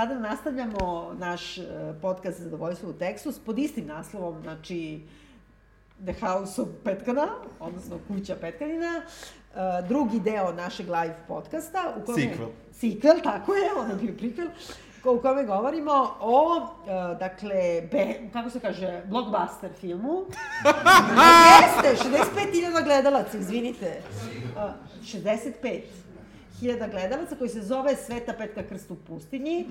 sada nastavljamo naš e, podcast Zadovoljstvo u tekstu pod istim naslovom, znači The House of Petkana, odnosno Kuća Petkanina, uh, drugi deo našeg live podcasta. U kome, sequel. Sequel, tako je, on je bio prikvel u kome govorimo o, uh, dakle, be, kako se kaže, blockbuster filmu. Jeste, 65.000 gledalaca, izvinite. Uh, 65 hiljada gledalaca koji se zove Sveta petka krst u pustinji.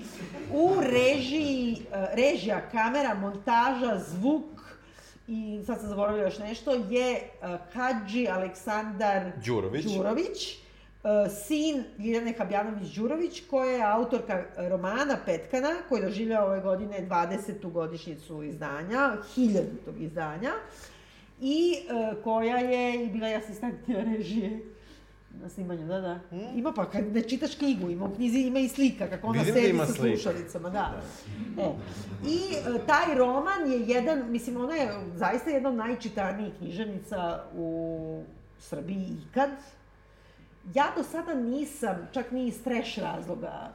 U režiji, uh, režija, kamera, montaža, zvuk, i sad sam zaboravila još nešto, je uh, Hadži Aleksandar Đurović. Đurović uh, sin Ljiljane Habjanović-Đurović, koja je autorka romana Petkana, koji doživlja ove godine 20. godišnicu izdanja, hiljaditog izdanja, i koja je bila i asistentija režije na snimanju, da, da. Hmm? Ima pa, kad ne čitaš knjigu, ima u knjizi, ima i slika, kako ona Vidim da sedi da sa slušalicama, da. da. E. I e, taj roman je jedan, mislim, ona je zaista jedna od najčitanijih književnica u Srbiji ikad. Ja do sada nisam, čak ni iz treš razloga,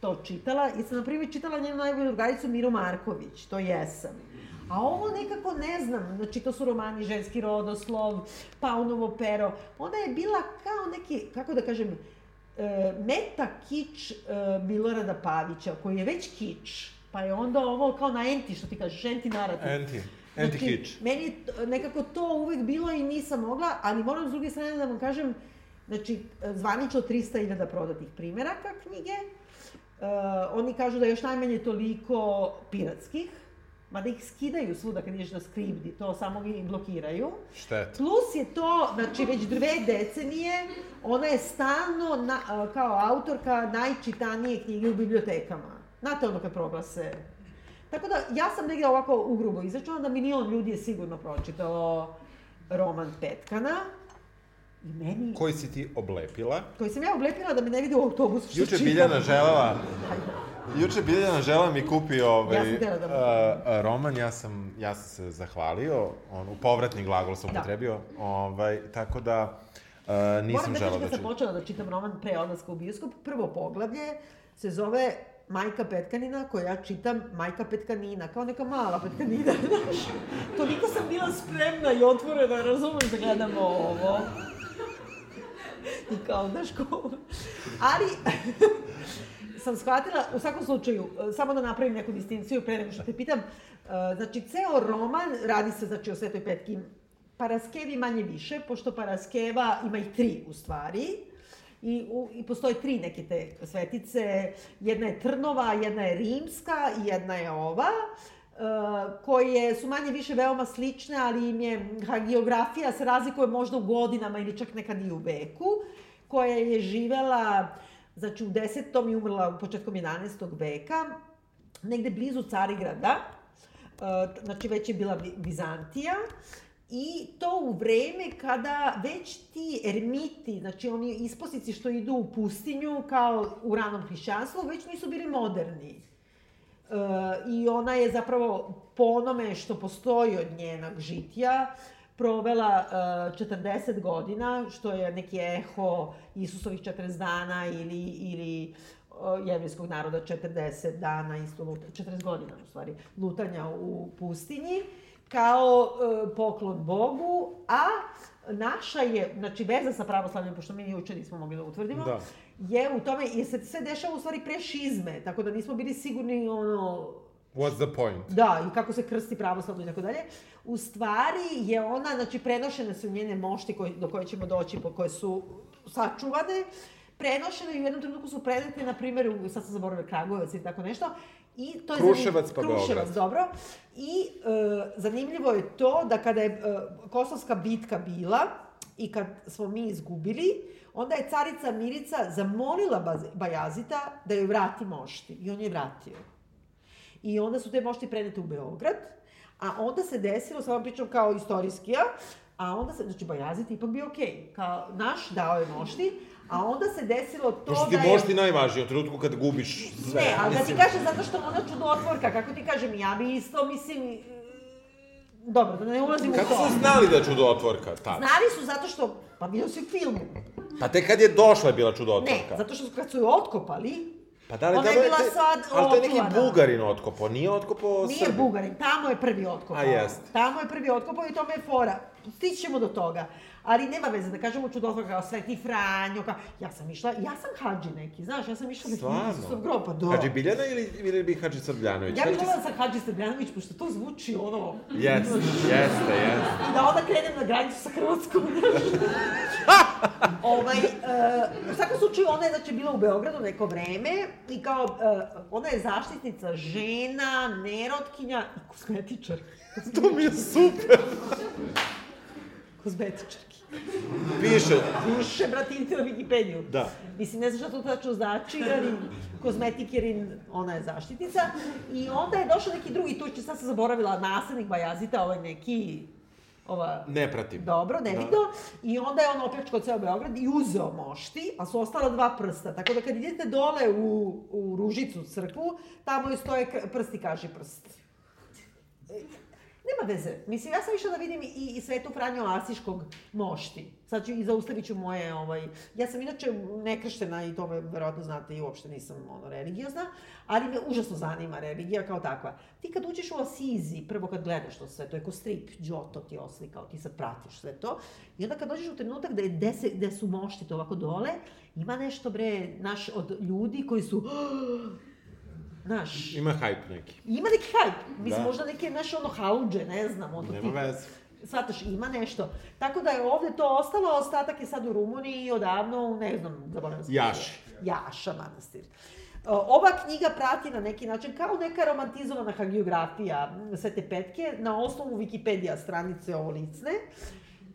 to čitala. Ja sam, na primjer, čitala njenu najbolju drugaricu Miru Marković, to jesam. A ovo nekako ne znam, znači to su romani Ženski rodoslov, Paunovo pero. Ona je bila kao neki, kako da kažem, e, meta kič e, Milorada Pavića, koji je već kič. Pa je onda ovo kao na enti, što ti kažeš, enti narativ. Enti. Enti znači, kič. Meni je nekako to uvek bilo i nisam mogla, ali moram s druge strane da vam kažem, znači, zvanično 300.000 prodatih primeraka knjige. Uh, oni kažu da je još najmanje toliko piratskih, mada ih skidaju svuda kad ideš na skripti, to samo i blokiraju. Štet. Plus je to, znači već dve decenije, ona je stalno na, kao autorka najčitanije knjige u bibliotekama. Znate ono kad proglase. Tako da, ja sam negdje ovako ugrubo izračunala da milion ljudi je sigurno pročitalo roman Petkana. I meni... Koji si ti oblepila? Koji sam ja oblepila da me ne vidi u autobusu što Juče Biljana želala Juče Biljana žela mi kupi ovaj, ja da uh, roman, ja sam, ja sam se zahvalio, on, u povratni glagol sam da. upotrebio, ovaj, tako da uh, nisam želao da, da čitam. Moram da sam počela da čitam roman pre odlaska u bioskop, prvo poglavlje se zove Majka Petkanina, koju ja čitam Majka Petkanina, kao neka mala Petkanina, znaš. Toliko sam bila spremna i otvorena, razumem da gledamo ovo. I kao, znaš, ko... Ali, sam shvatila, u svakom slučaju, e, samo da napravim neku distinciju pre nego što te pitam, e, znači, ceo roman radi se, znači, o Svetoj Petki. Paraskevi manje više, pošto Paraskeva ima ih tri u stvari, I, u, I postoje tri neke te svetice, jedna je Trnova, jedna je Rimska i jedna je ova, uh, koje su manje više veoma slične, ali im je, geografija se razlikuje možda u godinama ili čak nekad i u veku, koja je živela znači u 10. i umrla u početkom 11. veka, negde blizu Carigrada, e, znači već je bila Bizantija, I to u vreme kada već ti ermiti, znači oni isposici što idu u pustinju kao u ranom hrišćanstvu, već nisu bili moderni. I ona je zapravo po onome što postoji od njenog žitija, provela uh, eh, 40 godina, što je neki eho Isusovih 40 dana ili, ili uh, jevrijskog naroda 40 dana, isto luta, 40 godina u stvari, lutanja u pustinji, kao uh, poklon Bogu, a naša je, znači veza sa pravoslavnim, pošto mi juče nismo mogli da utvrdimo, da. Je u tome, jer se sve dešava u stvari pre šizme, tako da nismo bili sigurni ono, What's the point? Da, i kako se krsti pravoslavno i tako dalje. U stvari je ona, znači prenošene su njene mošti koji, do koje ćemo doći, po koje su sačuvane, prenošene i u jednom trenutku su predete, na primjer, u, sad sam zaboravila Kragujevac i tako nešto, I to je Kruševac pa Kruševac, dobro. I e, zanimljivo je to da kada je e, Kosovska bitka bila i kad smo mi izgubili, onda je carica Mirica zamolila Bajazita da joj vrati mošti. I on je vratio. I onda su te mošti prenete u Beograd, a onda se desilo, samo pričam kao istorijskija, a onda se, znači Bajazit ipak bio okej, okay. kao naš dao je mošti, a onda se desilo to Pošto da je... mošti najvažnije, u trenutku kad gubiš sve. Ne, ali da ti kažem zato što ona čudotvorka, kako ti kažem, ja bi isto, mislim, Dobro, da ne ulazim Kako u to. Kako su znali da je čudotvorka? Ta? Znali su zato što, pa bio si u filmu. Pa te kad je došla je bila čudotvorka. Ne, zato što kad su je otkopali, Pa da li Ona je bila te- sad Ali to je neki očuvana. Bugarin otkopao, nije otkopao Nije Srbin. Bugarin, tamo je prvi otkopao. A, jest. Tamo je prvi otkopao i tome je fora. Stići ćemo do toga. Ali nema veze da kažemo čudotvorka kao Sveti Franjo, kao... Ja sam išla, ja sam hađi neki, znaš, ja sam išla na Isusov grob, pa do. Hadži Biljana ili, ili bi Hadži Srbljanović? Ja bih volila sa Hadži Srbljanović, pošto to zvuči ono... Jeste, jeste, jeste. I da onda krenem na granicu sa Hrvatskom. ovaj, uh, u svakom slučaju, ona je znači bila u Beogradu neko vreme i kao, uh, ona je zaštitnica žena, nerotkinja i kozmetičar. To mi je super. Kozmetičarki. Piše, Piše, brate, idite na Wikipediju. Da. Mislim, ne znam šta to tačno znači, ali kozmetikerin, ona je zaštitnica. I onda je došao neki drugi, tu će sad se zaboravila, nasljednik Bajazita, ovaj neki, ova... ne pratim. Dobro, nebitno. I onda je on opljačkao ceo Beograd i uzeo mošti, a su ostala dva prsta. Tako da kad idete dole u, u Ružicu crkvu, tamo i stoje prsti kaži prst. Nema veze. Mislim, ja sam išla da vidim i, i Svetu Franjo Asiškog mošti. Sad ću i zaustavit ću moje, ovaj... Ja sam inače nekrštena i to me verovatno znate i uopšte nisam ono, religiozna, ali me užasno zanima religija kao takva. Ti kad uđeš u Asizi, prvo kad gledaš to sve, to je ko strip, Giotto ti oslikao, ti sad pratiš sve to, i onda kad dođeš u trenutak je, gde, se, gde su mošti to ovako dole, ima nešto bre, naš, od ljudi koji su, Znaš, Ima hype neki. ima neki hype. Mislim, Da. možda neke, znaš, ono, haluđe, ne znam, ono Nema tipa. veze. Svataš, ima nešto. Tako da je ovde to ostalo, ostatak je sad u Rumuniji i odavno, ne znam, zaboravim se. Jaši. Jaša manastir. Ova knjiga prati na neki način kao neka romantizovana hagiografija Svete Petke na osnovu Wikipedija stranice ovo licne,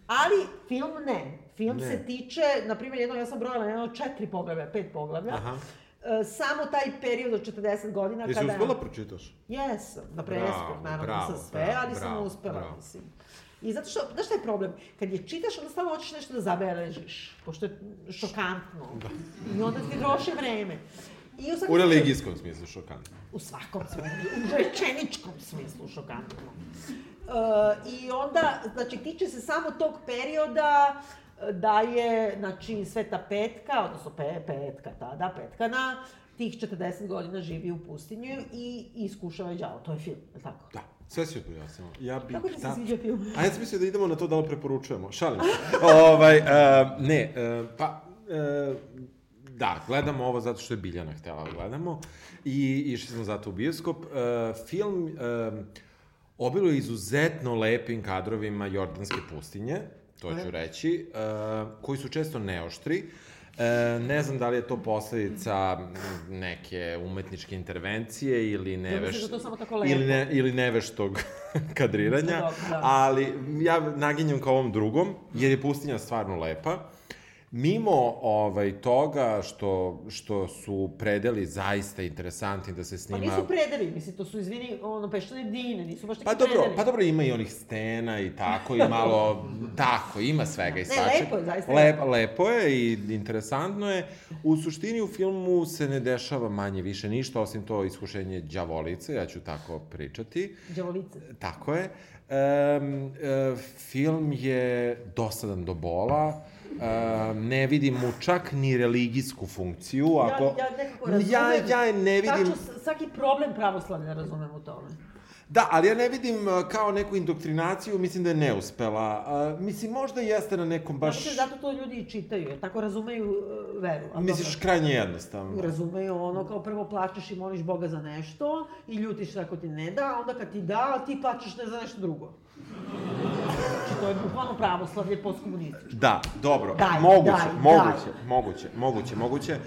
ali film ne. Film Ne. se tiče, na primjer, jedno, ja sam brojala jedno četiri poglavlja, pet poglavlja, Aha. E, samo taj period od 40 godina Jesi kada... uspela pročitaš? Jesam, na preskok, naravno, bravo, sa sve, bravo, ali sam bravo, uspela, bravo. mislim. I zato što, znaš šta je problem? Kad je čitaš, onda stalno hoćeš nešto da zabeležiš, pošto je šokantno. I onda ti troši vreme. I u, svakom U religijskom smislu šokantno. U svakom smislu, u rečeničkom smislu šokantno. Uh, I onda, znači, tiče se samo tog perioda e, da je, znači, Sveta Petka, odnosno pe, Petka tada, Petkana, tih 40 godina živi u pustinju i iskušava đavo. To je film, je tako? Da, sve si pojasnila. Ja bih... Kako ti se ta- sviđa film? A ja sam mislio da idemo na to da li preporučujemo. Šalim se. ovaj, uh, ne, uh, pa... Uh, da, gledamo ovo zato što je Biljana htjela da gledamo i išli smo zato u bioskop. Uh, film uh, obiluje izuzetno lepim kadrovima Jordanske pustinje, to ću reći, uh, koji su često neoštri. E, ne znam da li je to posledica neke umetničke intervencije ili neveš... da to samo tako lepo? Ili, ne, ili neveštog kadriranja, Dobro, da. ali ja naginjem ka ovom drugom, jer je pustinja stvarno lepa. Mimo ovaj, toga što, što su predeli zaista interesantni da se Pa snima... nisu predeli, mislim, to su, izvini, ono, peštane dine, nisu baš neki Pa dobro, predeli. pa dobro ima i onih stena i tako, i malo, tako, ima svega i Ne, svačega. lepo je, zaista Lep, lepo. lepo je i interesantno je. U suštini u filmu se ne dešava manje više ništa, osim to iskušenje đavolice, ja ću tako pričati. Đavolice. Tako je. Um, e, film je dosadan do bola. Um, ne vidim mu čak ni religijsku funkciju. Ako... Ja, ja nekako razumem. Ja, ja ne vidim... Tačno, svaki problem pravoslavlja razumem u tome. Da, ali ja ne vidim uh, kao neku indoktrinaciju, mislim da je neuspela. Uh, mislim, možda jeste na nekom Baš... Mislim, zato to ljudi i čitaju, jer tako razumeju uh, veru. ali Misliš dobro. krajnje jednostavno. Razumeju ono, kao prvo plačeš i moliš Boga za nešto i ljutiš se ako ti ne da, a onda kad ti da, ti plačeš ne za nešto drugo. To je bukvalno pravoslavlje postkomunističko. Da, dobro, Daj, moguće, daj, moguće, moguće, moguće, moguće.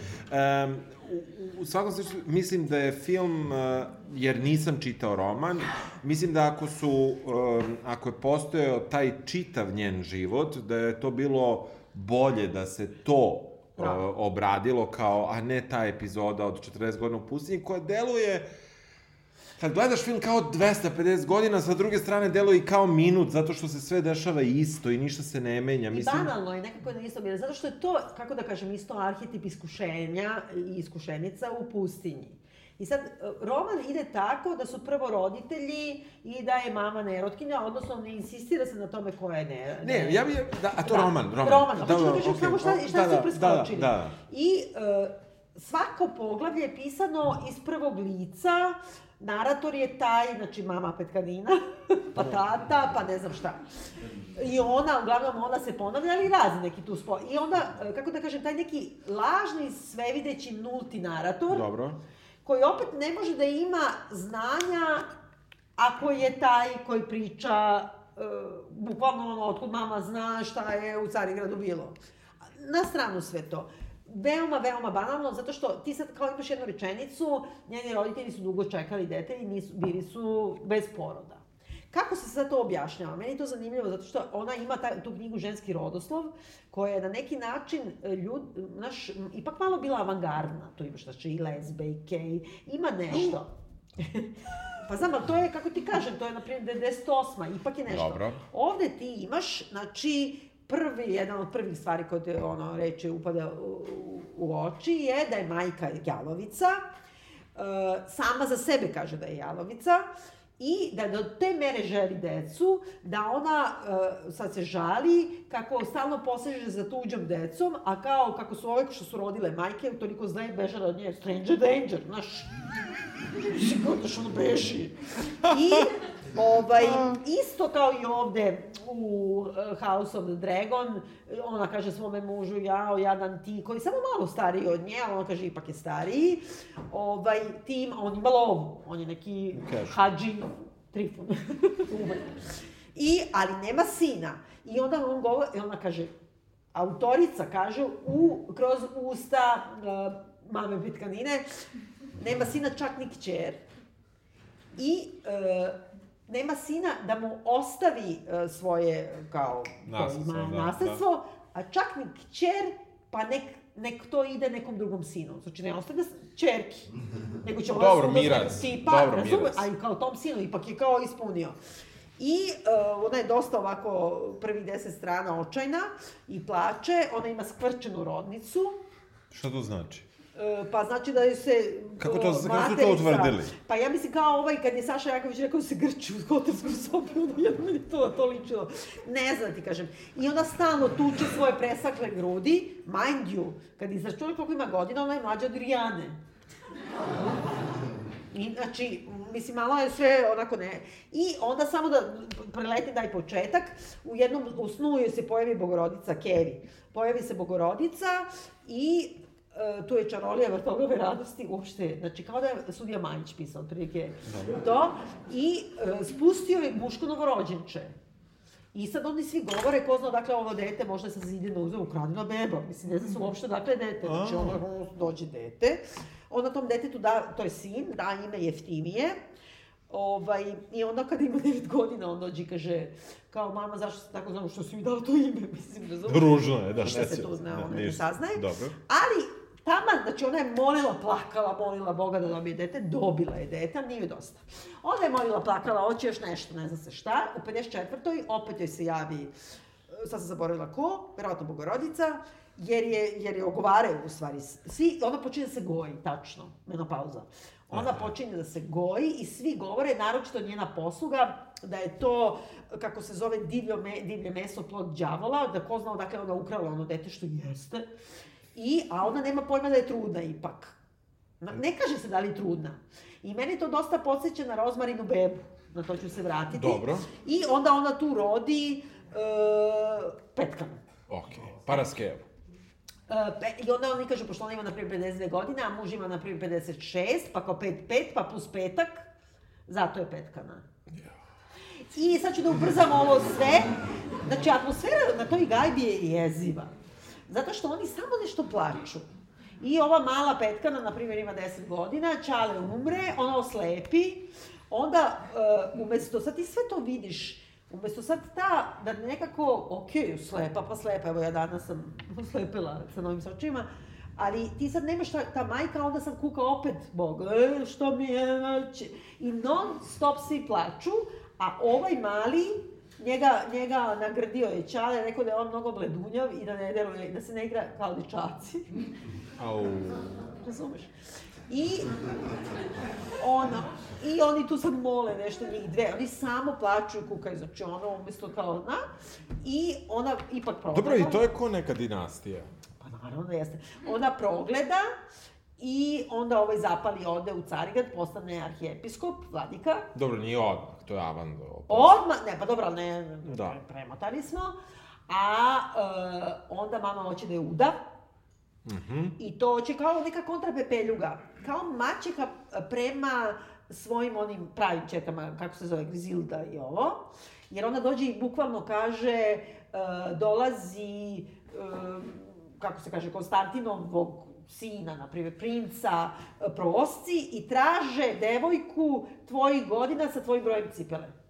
Um, u, u svakom slučaju, mislim da je film, uh, jer nisam čitao roman, mislim da ako su, um, ako je postojao taj čitav njen život, da je to bilo bolje da se to uh, obradilo kao, a ne ta epizoda od 40 godina u pustinji, koja deluje Kad gledaš film kao 250 godina, sa druge strane deluje i kao minut, zato što se sve dešava isto i ništa se ne menja. I Mislim, banalno je nekako na isto mjere, zato što je to, kako da kažem, isto arhetip iskušenja i iskušenica u pustinji. I sad, roman ide tako da su prvo roditelji i da je mama nerotkinja, odnosno ne insistira se na tome koja je ne... Ne, ja bih, da, a to Da, roman, roman. Roman, da, hoću da da, kažem okej, samo šta, šta da, su da, preskočili. Da, da, I uh, svako poglavlje je pisano iz prvog lica, narator je taj, znači mama petkanina, pa tata, pa ne znam šta. I ona, uglavnom, ona se ponavlja, ali razni neki tu spo... I onda, e, kako da kažem, taj neki lažni, svevideći, nulti narator, Dobro. koji opet ne može da ima znanja ako je taj koji priča, uh, bukvalno ono, otkud mama zna šta je u Carigradu bilo. Na stranu sve to. Veoma, veoma banalno, zato što ti sad kao imaš jednu rečenicu, njeni roditelji su dugo čekali dete i nisu, bili su bez poroda. Kako se sad to objašnjava? Meni je to zanimljivo zato što ona ima ta, tu knjigu Ženski rodoslov, koja je na neki način ljud, naš, ipak malo bila avangardna. Tu imaš znači i lesbe i gej, ima nešto. pa znam, ali to je, kako ti kažem, to je na primjer 98. Ipak je nešto. Dobro. Ovde ti imaš, znači, prvi, jedan od prvih stvari te, ono, reče, upada u, u oči je da je majka jalovica, uh, sama za sebe kaže da je jalovica, i da do te mere želi decu, da ona uh, sad se žali kako stalno poseže za tuđom decom, a kao kako su ove što su rodile majke, toliko zle bežale od nje, stranger danger, znaš, Sigurno ono beži. I Ovaj, isto kao i ovde u uh, House of the Dragon, ona kaže svome mužu, jao, jadan ti, koji je samo malo stariji od nje, ali on kaže ipak je stariji, ovaj, tim, on ima lovu, on je neki Kaže. hađi, trifun, I, ali nema sina. I onda on govori, i ona kaže, autorica kaže, u, kroz usta uh, mame Pitkanine, nema sina čak ni kćer. I uh, nema sina da mu ostavi uh, svoje, kao, Nasledstvo, da, nasledstvo, a čak ni kćer, pa nek, nek to ide nekom drugom sinu. Znači, ne ostavlja čerki, nego će ona Dobro, miraz. tipa, Dobro, razume, a i kao tom sinu, ipak je kao ispunio. I uh, ona je dosta ovako, prvi deset strana očajna i plače, ona ima skvrčenu rodnicu, Šta to znači? E, Pa znači da je se... Kako to- o, kako su to materica- utvrdili? Pa ja mislim kao ovaj, kad je Saša Jaković rekao da se grči u hotelskom sobi, onda jedno meni to, to ličilo. Ne znam ti kažem. I ona stalno tuče svoje presakle grudi, mind you, kad izračuna koliko ima godina, ona je mlađa od Rijane. I, znači, mislim, malo je sve onako ne... I onda samo da preleti daj početak, u jednom, u snu joj se pojavi Bogorodica Kevi. Pojavi se Bogorodica i tu je čarolija vrtoglave radosti uopšte, znači kao da je sudija Majić pisao otprilike to, i e, spustio je muško novorođenče. I sad oni svi govore, ko zna dakle ovo dete, možda je sa zidina uzeo ukradena beba. Mislim, ne zna se uopšte dakle dete. Znači, ono, dođe dete. Onda tom detetu da, to je sin, da ime jeftinije. Ovaj, I onda kada ima 9 godina, on dođe i kaže, kao mama, zašto se tako znamo što si mi dao to ime, mislim, razumiješ? Ružno je, da, šta Ništa se tu zna, ne, ona ne ništa. saznaje. Dobro. Ali, taman, znači ona je molila, plakala, molila Boga da dobije dete, dobila je dete, ali nije dosta. Onda je molila, plakala, hoće još nešto, ne zna se šta. U 54. opet joj se javi, sad sam zaboravila ko, verovatno Bogorodica, jer je, jer je ogovaraju u stvari svi, ona počinje da se goji, tačno, menopauza. Ona počinje da se goji i svi govore, naročito njena posluga, da je to, kako se zove, divljo me, divlje meso plod đavola, da ko zna odakle ona ukrala ono dete što jeste. I, a ona nema pojma da je trudna ipak. Ne kaže se da li je trudna. I meni to dosta podsjeća na rozmarinu bebu. Na to ću se vratiti. Dobro. I onda ona tu rodi uh, petkanu. Okej. Paraskevo. Uh, pe, I onda oni kažu, pošto ona ima na primjer 52 godine, a muž ima na primjer 56, pa kao 5, 5, pa plus petak, zato je petkana. I sad ću da ubrzam ovo sve. Znači, atmosfera na toj gajbi je jeziva. Zato što oni samo nešto plaču. I ova mala petkana, na primjer, ima 10 godina, Čale umre, ona oslepi, onda uh, umesto, sad ti sve to vidiš, umesto sad ta, da nekako, ok, slepa pa slepa, evo ja danas sam oslepila sa novim sočima, ali ti sad nemaš ta, ta majka, onda sad kuka opet Bog, e, što mi je, znači, i non stop svi plaču, a ovaj mali, njega, njega nagrdio je Čale, rekao da je on mnogo bledunjav i da ne deluje, da se ne igra kao dečaci. Au. Razumeš? I ono, i oni tu sad mole nešto njih dve, oni samo plaču i kukaju, znači ono umesto kao, na, i ona ipak progleda. Dobro, i to je ko neka dinastija. Pa naravno da jeste. Ona progleda I onda ovaj zapali ode u Carigrad, postane arhijepiskop, vladika. Dobro, nije odmah, to je avando. Odmah, ne, pa dobro, ne, da. premotali smo. A uh, onda mama hoće da je uda. Mm -hmm. I to će kao neka kontrapepeljuga. Kao mačeha prema svojim onim pravim četama, kako se zove, Grizilda i ovo. Jer ona dođe i bukvalno kaže, uh, dolazi, uh, kako se kaže, Konstantinovog sina, na primjer, princa, prosci i traže devojku tvojih godina sa tvojim brojem cipele.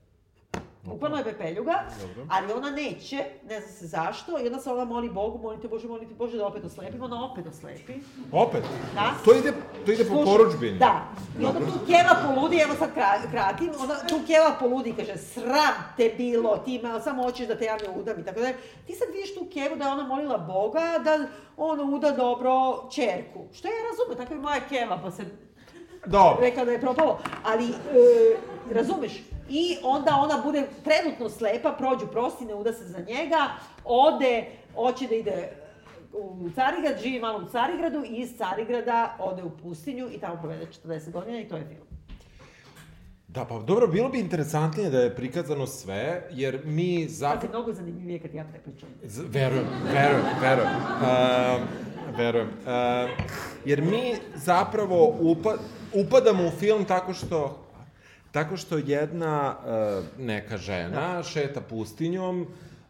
Bukvalno je pepeljuga, Dobro. ali ona neće, ne zna se zašto, i onda se ona moli Bogu, molite Bože, molite Bože da opet oslepim, ona opet oslepi. Opet? Da. To ide, to ide po poručbini? Da. I onda tu Keva poludi, evo sad kratim, onda tu Keva poludi i kaže, sram te bilo, ti me samo hoćeš da te ja ne udam i tako da. Ti sad vidiš tu Kevu da je ona molila Boga da on uda dobro čerku. Što ja razumem, tako je moja Keva, pa se Dobro. Rekla da je propalo. Ali, e, razumeš, i onda ona bude trenutno slepa, prođu prostine, uda se za njega, ode, hoće da ide u Carigrad, živi malo u Carigradu i iz Carigrada ode u pustinju i tamo provede 40 godina i to je film. Da, pa dobro, bilo bi interesantnije da je prikazano sve, jer mi zapravo... Pa mnogo zanimljivije kad ja prepričam. Z verujem, verujem, verujem. Uh, verujem. Uh, jer mi zapravo upa, upadamo u film tako što Tako što jedna uh, neka žena da. šeta pustinjom,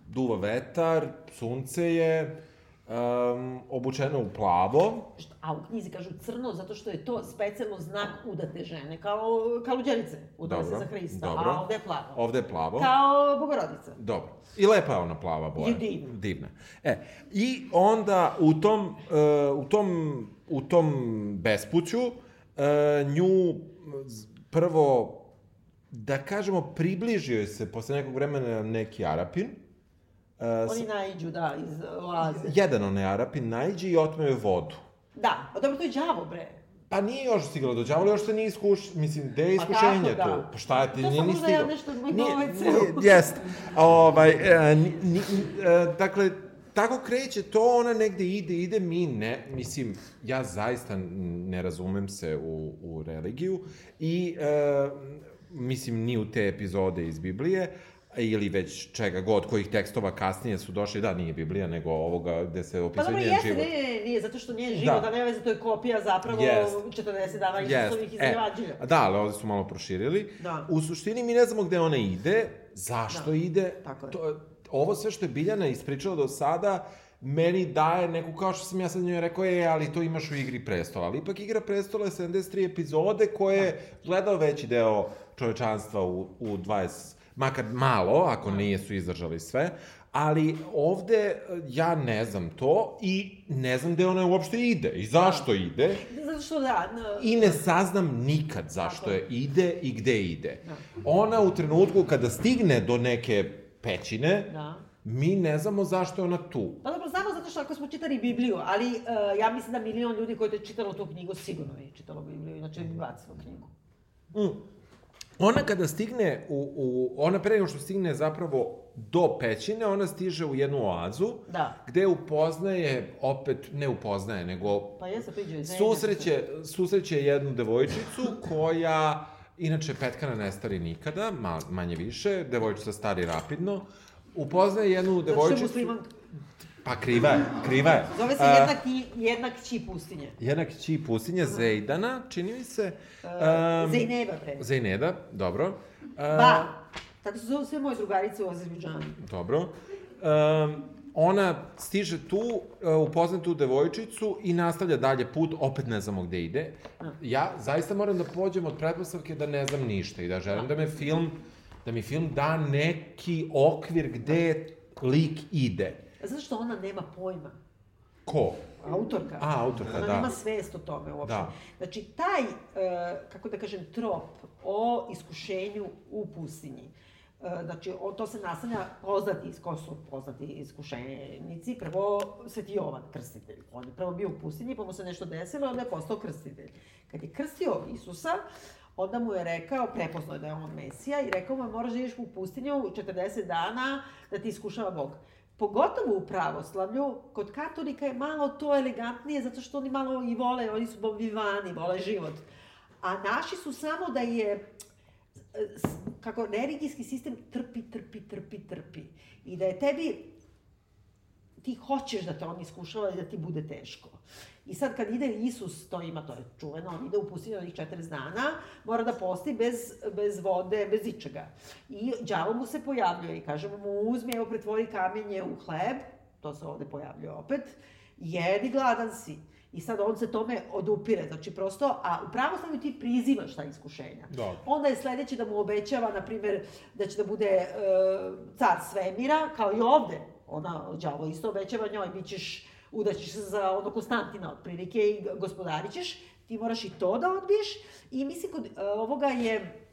duva vetar, sunce je, um, obučena u plavo. A u knjizi kažu crno, zato što je to specijalno znak udate žene, kao, luđelice, udale se za Hrista, dobro. a ovde je plavo. Ovde je plavo. Kao bogorodica. Dobro. I lepa je ona plava boja. I divna. Divna. E, i onda u tom, uh, u tom, u tom bespuću uh, nju prvo da kažemo, približio se posle nekog vremena neki Arapin. Uh, Oni najđu, da, iz oaze. Jedan onaj Arapin najđe i otme vodu. Da, pa dobro, to je đavo, bre. Pa nije još stiglo do đavola, još se nije iskuš... Mislim, gde je iskušenje pa tu? Da. Pa šta je ti, nije ni stiglo. To sam možda ja nešto od mojeg Jest. Ovaj, uh, ni, ni, uh, dakle, tako kreće to, ona negde ide, ide, mi ne, mislim, ja zaista ne razumem se u, u religiju i uh, mislim, ni u te epizode iz Biblije, ili već čega god, kojih tekstova kasnije su došli, da, nije Biblija, nego ovoga gde se opisuje pa, njen život. Pa dobro, jeste, nije, nije, zato što njen život, da, da nema veze, to je kopija zapravo yes. 40 dana Isusovih iz e, Da, ali ovde su malo proširili. Da. U suštini mi ne znamo gde ona ide, zašto da. ide. Tako je. To, ovo sve što je Biljana ispričala do sada, meni daje neku, kao što sam ja sad njoj rekao, je, ali to imaš u Igri prestola. Ali ipak Igra prestola je 73 epizode koje je gledao veći deo čovečanstva u, u 20, makar malo, ako da. nije su izdržali sve, ali ovde ja ne znam to i ne znam gde ona uopšte ide i zašto da. ide. Zato što da. No. I ne saznam nikad zašto je ide i gde ide. Da. Ona u trenutku kada stigne do neke pećine, da. mi ne znamo zašto je ona tu. Pa dobro, znamo zato što ako smo čitali Bibliju, ali uh, ja mislim da milion ljudi koji je čitalo tu knjigu sigurno je čitalo Bibliju, inače bi bacilo knjigu. Mm. Ona kada stigne, u, u, ona pre nego što stigne zapravo do pećine, ona stiže u jednu oazu, da. gde upoznaje, opet, ne upoznaje, nego pa ja priđu, susreće, susreće jednu devojčicu koja, inače Petkana ne stari nikada, ma, manje više, devojčica stari rapidno, upoznaje jednu devojčicu... Zato što Pa kriva je, kriva je. Zove se jednak, jednak ći pustinje. Jednak ći pustinje, Zejdana, čini mi se. Um, Zejneba, pre. Zejneda, dobro. Uh, ba, tako se zove sve moje drugarice u Azerbiđanu. Dobro. Um, ona stiže tu, uh, upozna tu devojčicu i nastavlja dalje put, opet ne znamo gde ide. Ja zaista moram da pođem od pretpostavke da ne znam ništa i da želim da me film, da mi film da neki okvir gde lik ide. Zato što ona nema pojma. Ko? Autorka. A, autorka, ona da. Ona nema svest o tome uopšte. Da. Znači, taj, uh, kako da kažem, trop o iskušenju u pustinji, uh, znači, o, to se nastavlja poznati, ko su poznati iskušenici, prvo Sveti Jovan, krstitelj. On je prvo bio u pustinji, pa mu se nešto desilo, onda je postao krstitelj. Kad je krstio Isusa, onda mu je rekao, prepoznao je da je on Mesija, i rekao mu, moraš da ideš u pustinju 40 dana da ti iskušava Bog pogotovo u pravoslavlju, kod katolika je malo to elegantnije, zato što oni malo i vole, oni su bombivani, vole život. A naši su samo da je kako religijski sistem trpi, trpi, trpi, trpi. I da je tebi, ti hoćeš da te on iskušava i da ti bude teško. I sad kad ide Isus, to ima, to je čuveno, on ide u pustinju onih 40 dana, mora da posti bez, bez vode, bez ičega. I đavo mu se pojavljuje i kaže mu, uzmi, evo, pretvori kamenje u hleb, to se ovde pojavljuje opet, jedi, gladan si. I sad on se tome odupire, znači prosto, a u pravoslavlju ti prizivaš ta iskušenja. Da. Onda je sledeće da mu obećava, na primer, da će da bude e, car svemira, kao i ovde. Ona, đavo isto obećava njoj, bit ćeš, udaćeš se za ono Konstantina otprilike i gospodarit ćeš. Ti moraš i to da odbiješ. I mislim, kod e, ovoga je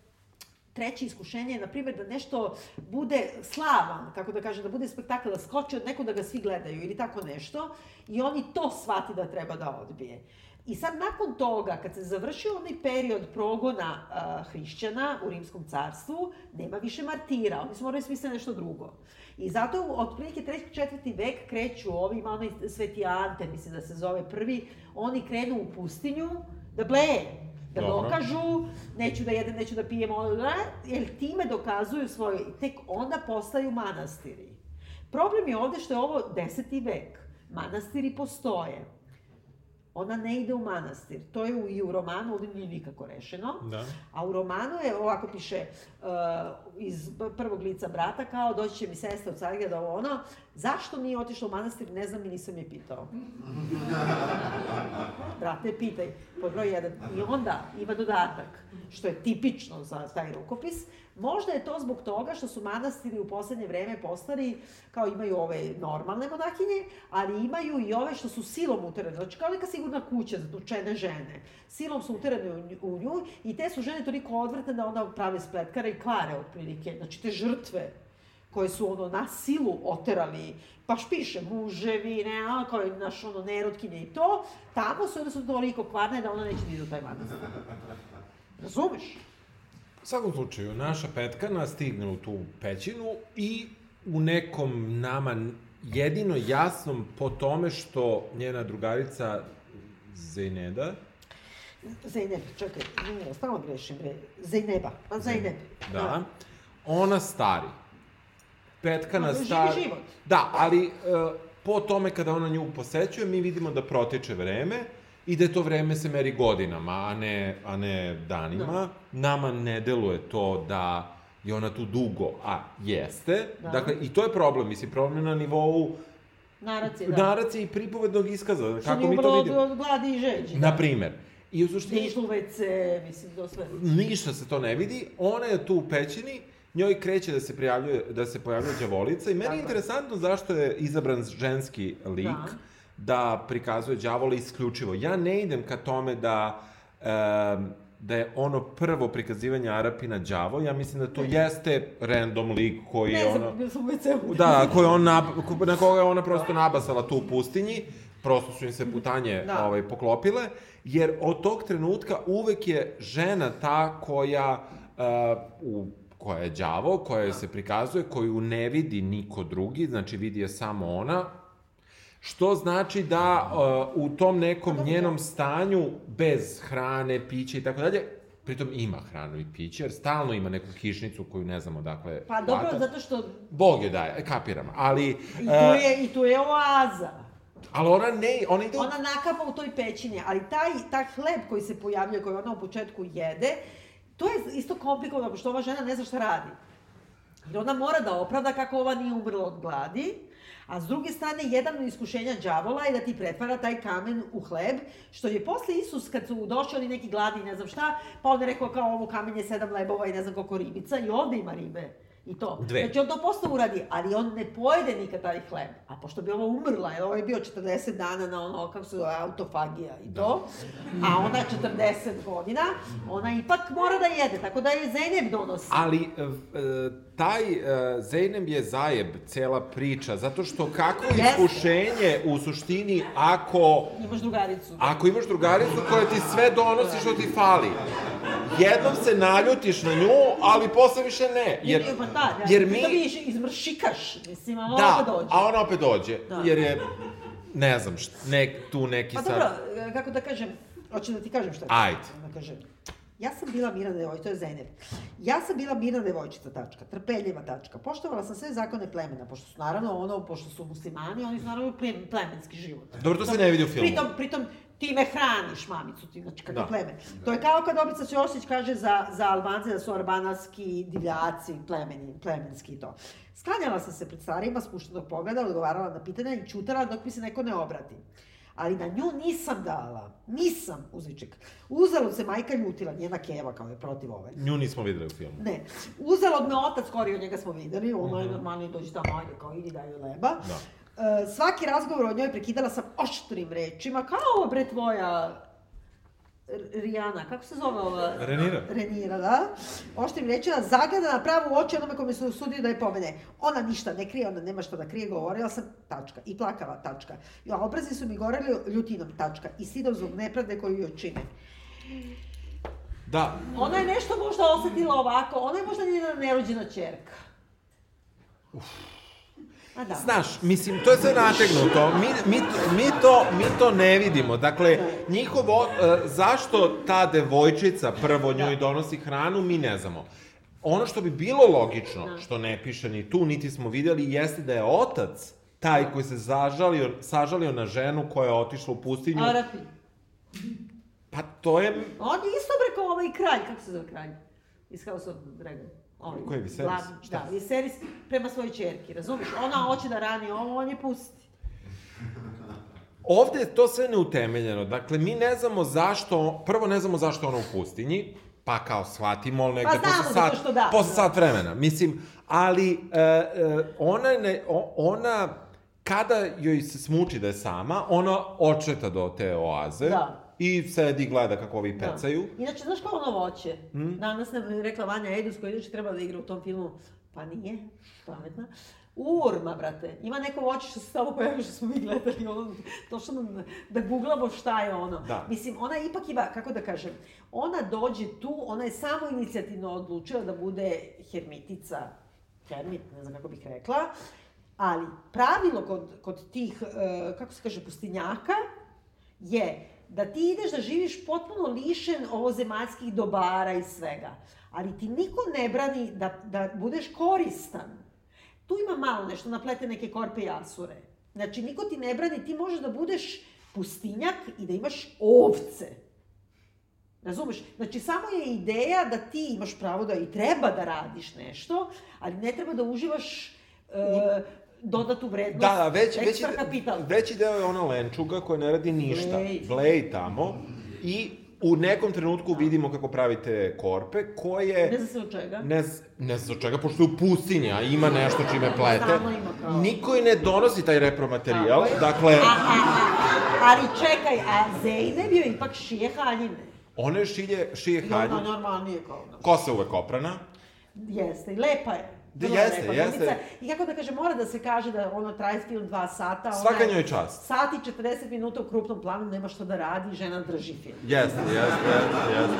treće iskušenje je, na primjer, da nešto bude slavan, kako da kažem, da bude spektakl, da skoči od nekog da ga svi gledaju ili tako nešto, i oni to shvati da treba da odbije. I sad, nakon toga, kad se završio onaj period progona uh, hrišćana u Rimskom carstvu, nema više martira, oni su morali smisliti nešto drugo. I zato, od prilike 3. 4. vek kreću ovi, ima onaj Sveti Ante, mislim da se zove prvi, oni krenu u pustinju da bleje da Dobro. dokažu, neću da jedem, neću da pijem, jer time dokazuju svoje, tek onda postaju manastiri. Problem je ovde što je ovo deseti vek. Manastiri postoje ona ne ide u manastir. To je u, i u romanu, ovde nije nikako rešeno. Da. A u romanu je, ovako piše, iz prvog lica brata, kao doći će mi sestra od Carigrada, ovo ono, zašto nije otišla u manastir, ne znam i nisam je pitao. Brate, pitaj, pod broj jedan. I onda ima dodatak, što je tipično za taj rukopis, Možda je to zbog toga što su manastiri u poslednje vreme postali, kao imaju ove normalne monahinje, ali imaju i ove što su silom uterane. Znači kao neka sigurna kuća za tučene žene. Silom su uterane u, u nju i te su žene toliko odvrtne da onda prave spletkare i kvare otprilike. Znači te žrtve koje su ono na silu oterali, baš piše muževi, ne, a, kao naš ono nerotkinje i to, tamo su onda su toliko kvarne da ona neće da u taj manastir. Razumeš? U svakom slučaju, naša petkana stigne u tu pećinu i u nekom nama jedino jasnom po tome što njena drugarica Zejneda, Zejneb, čekaj, ne, stalo grešim, bre. Zejneba, pa Zejneb. Da. da. Ona stari. Petkana no, stari. Živi život. Da, ali uh, po tome kada ona nju posećuje, mi vidimo da protiče vreme i da to vreme se meri godinama, a ne, a ne danima. Da. Nama ne deluje to da je ona tu dugo, a jeste. Da. Dakle, i to je problem, mislim, problem na nivou Naracije, da. Naracije i pripovednog iskaza. Što kako mi to vidimo. od gladi i žeđi. Da. Na primer. I u suštini... Ništa u WC, mislim, to sve. Ništa se to ne vidi. Ona je tu u pećini, njoj kreće da se prijavljuje, da se pojavljuje đavolica i meni Tako. je interesantno zašto je izabran ženski lik. Da da prikazuje đavola isključivo. Ja ne idem ka tome da um, da je ono prvo prikazivanje Arapina đavo, ja mislim da to jeste random lik koji je ono... Ne znam, bio Da, koji on na, na koga je ona prosto nabasala tu u pustinji, prosto su im se putanje da. ovaj, poklopile, jer od tog trenutka uvek je žena ta koja uh, u koja je đavo, koja da. se prikazuje, koju ne vidi niko drugi, znači vidi je samo ona, Što znači da uh, u tom nekom njenom stanju, bez hrane, pića i tako dalje, pritom ima hranu i piće, jer stalno ima neku kišnicu koju ne znamo dakle... Pa dobro, vata. zato što... Bog je daje, kapiram, ali... I tu uh, je, i tu je oaza. Ali ona ne, ona ide... Ona nakapa u toj pećini, ali taj, taj hleb koji se pojavljuje, koji ona u početku jede, to je isto komplikovano, pošto ova žena ne zna šta radi. Jer ona mora da opravda kako ova nije umrla od gladi, A s druge strane, jedan od iskušenja đavola je da ti pretvara taj kamen u hleb, što je posle Isus, kad su došli oni neki gladi, ne znam šta, pa on je rekao kao ovo kamen je sedam lebova i ne znam koliko ribica, i ovde ima ribe. I to. Dve. Znači on to posle uradi, ali on ne pojede nikad taj hleb. A pošto bi ovo umrla, jer ovo je bio 40 dana na ono, kako se zove, autofagija i to, da. a ona 40 godina, ona ipak mora da jede, tako da je Zeynep donosi. Ali, e, taj uh, Zeynep je zajeb, cela priča, zato što kako iskušenje u suštini ako... Imaš drugaricu. Ako imaš drugaricu koja ti sve donosi što ti fali. jednom se naljutiš na nju, ali posle više ne. Jer, Jer, pa da, da, jer mi... mi... Da vidiš, izmršikaš, mislim, a ona Da, opet dođe. a ona opet dođe. Da. Jer je, ne znam, šta, nek, tu neki Pa sad... dobro, kako da kažem, hoću da ti kažem šta. Ajde. Da kažem. Ja sam bila mirna devojčica, to je Zeynep. Ja sam bila mirna devojčica, tačka, trpeljiva, tačka. Poštovala sam sve zakone plemena, pošto su naravno ono, pošto su muslimani, oni su naravno ple- plemenski život. Dobro, to se ne vidi u filmu. Pritom, pritom ti me hraniš, mamicu, ti, znači kako Da. plemen. To je kao kad Obrica Ćosić kaže za, za Albance da su albanarski divljaci, plemeni, plemenski i to. Sklanjala sam se pred starima, spuštenog pogleda, odgovarala na pitanja i čutala dok mi se neko ne obrati. Ali na nju nisam dala, nisam, uzviček. Uzalud se majka ljutila, njena keva kao je protiv ove. Nju nismo videli u filmu. Ne, uzalud me otac, skori od njega smo videli, ono je normalno dođe tamo, ajde, kao idi daj joj leba. Da. E, svaki razgovor o njoj prekidala sam oštrim rečima, kao ova bre tvoja Rijana, kako se zove ova? Renira. Renira, da. Oštrim rečima, zagleda na pravu oči onome kome su usudio da je pomene. Ona ništa ne krije, ona nema što da krije, govorila sam, tačka. I plakala, tačka. I obrazi su mi goreli ljutinom, tačka. I stidom zbog nepravde koju joj čine. Da, Ona je nešto možda osetila ovako, ona je možda njena nerođena čerka. A da. Znaš, mislim, to je sve nategnuto. Mi, mi, mi, to, mi to ne vidimo. Dakle, njihovo, e, zašto ta devojčica prvo njoj donosi hranu, mi ne znamo. Ono što bi bilo logično, što ne piše ni tu, niti smo videli, jeste da je otac taj koji se zažalio, sažalio na ženu koja je otišla u pustinju. Arapi. Pa to je... On je isto bre kao ovaj kralj, kako se zove kralj? Iz House of Dragon. Ovaj, Ko je Viserys? glavni, Šta? Da, Viserys prema svojoj čerki, razumiješ? Ona hoće da rani ovo, on je pusti. Ovde je to sve neutemeljeno. Dakle, mi ne znamo zašto, prvo ne znamo zašto ona u pustinji, pa kao shvatimo negde Pa posle sat, što da. posle sat vremena. Mislim, ali e, e, ona, ne, ona, kada joj se smuči da je sama, ona očeta do te oaze Da. I sedi i gleda kako ovi pecaju. Da. Inače, znaš kao ono voće? Hmm? Danas nam je rekla Vanja Edus, koja inače treba da igra u tom filmu. Pa nije, pametna. Urma, brate. Ima neko voće što se samo pojavio što smo mi gledali, ono, došlo nam da googlamo šta je ono. Da. Mislim, ona ipak ima, kako da kažem, ona dođe tu, ona je samo inicijativno odlučila da bude hermitica, hermit, ne znam kako bih rekla, ali pravilo kod, kod tih, e, kako se kaže, pustinjaka, je da ti ideš da živiš potpuno lišen ovozemaljskih dobara i svega. Ali ti niko ne brani da, da budeš koristan. Tu ima malo nešto, naplete neke korpe i asure. Znači, niko ti ne brani, ti možeš da budeš pustinjak i da imaš ovce. Razumeš? Znači, samo je ideja da ti imaš pravo da i treba da radiš nešto, ali ne treba da uživaš e, dodatu vrednost, Da, da, već, već, ekstra kapital. veći deo je ona lenčuga koja ne radi ništa. Blej. Blej tamo. I u nekom trenutku vidimo kako pravite korpe koje... Ne znam se od čega. Ne, z- ne znam od čega, pošto je u pustinji, a ima nešto čime plete. Stalno ima kao- Niko i ne donosi taj repromaterijal, je. dakle, A, a, a, ali čekaj, a Zeynep je ipak šije haljine. one šilje, šije I ona normalnije kao kosa uvek oprana. Jeste, i lepa je. Da, jeste, jeste. I kako da kažem, mora da se kaže da ono traje film dva sata. Svaka njoj čast. Sat i 40 minuta u krupnom planu, nema što da radi, žena drži film. Jeste, jeste, jeste,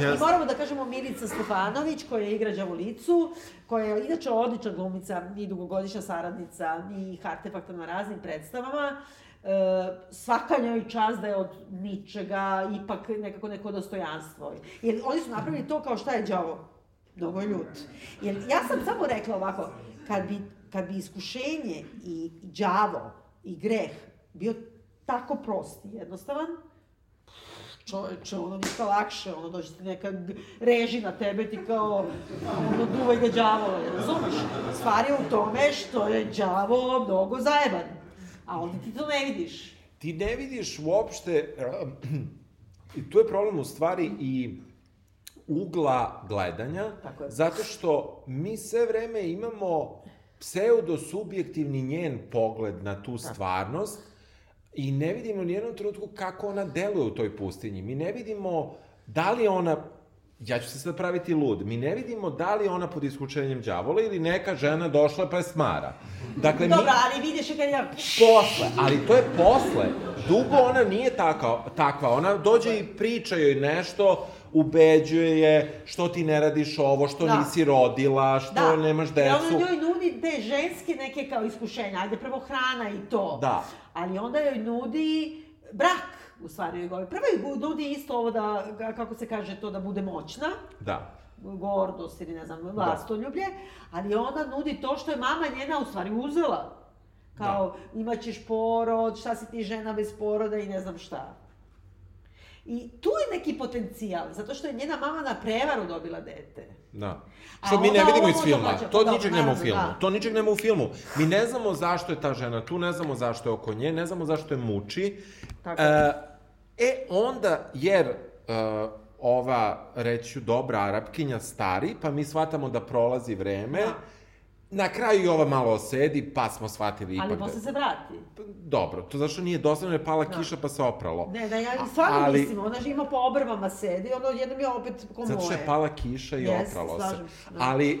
I jeste. moramo da kažemo Milica Stefanović, koja igra Đavolicu, koja je inače odlična glumica i dugogodišnja saradnica i artefakta na raznim predstavama. E, svaka njoj čast da je od ničega ipak nekako neko dostojanstvo. Jer oni su napravili to kao šta je đavo? Mnogo ljut. Jer ja sam samo rekla ovako, kad bi, kad bi iskušenje i đavo i greh bio tako prost i jednostavan, čoveče, ono ništa lakše, ono dođe ti neka reži na tebe, ti kao, ono duvaj ga đavo, razumeš? Stvar je u tome što je đavo mnogo zajeban, a onda ti to ne vidiš. Ti ne vidiš uopšte, i tu je problem u stvari i ugla gledanja, zato što mi sve vreme imamo pseudo-subjektivni njen pogled na tu stvarnost i ne vidimo ni jednom trenutku kako ona deluje u toj pustinji. Mi ne vidimo da li ona ja ću se sad praviti lud. Mi ne vidimo da li ona pod iskučenjem đavola ili neka žena došla pa je smara. Dakle, Dobro, mi... ali vidiš kad ja... Posle, ali to je posle. Dugo ona nije taka, takva. Ona dođe i priča joj nešto, ubeđuje je što ti ne radiš ovo, što da. nisi rodila, što da. nemaš decu. Da, ona njoj nudi te ženske neke kao iskušenja. Ajde, prvo hrana i to. Da. Ali onda joj nudi brak u stvari govori. Prvo joj nudi isto ovo da, kako se kaže to, da bude moćna. Da gordost ili ne znam, vlastoljublje, da. ali ona nudi to što je mama njena u stvari uzela. Kao, da. imaćeš porod, šta si ti žena bez poroda i ne znam šta. I tu je neki potencijal, zato što je njena mama na prevaru dobila dete. Da. Što mi ne vidimo iz filma. To da, ničeg nema u filmu. Da. To ničeg nema u filmu. Mi ne znamo zašto je ta žena tu, ne znamo zašto je oko nje, ne znamo zašto je muči. Tako. E, e onda, jer uh, ova, reću, dobra arapkinja stari, pa mi shvatamo da prolazi vreme, da Na kraju i ova malo osedi, pa smo shvatili ipak... Ali posle da... se vrati. Dobro, to zašto nije doslovno je pala da. kiša pa se opralo. Ne, da ja stvarno ali... mislim, ona ima po obrvama sedi, ono jednom je opet ko moje. Zato što je pala kiša i yes, opralo slažem, se. Da. Ali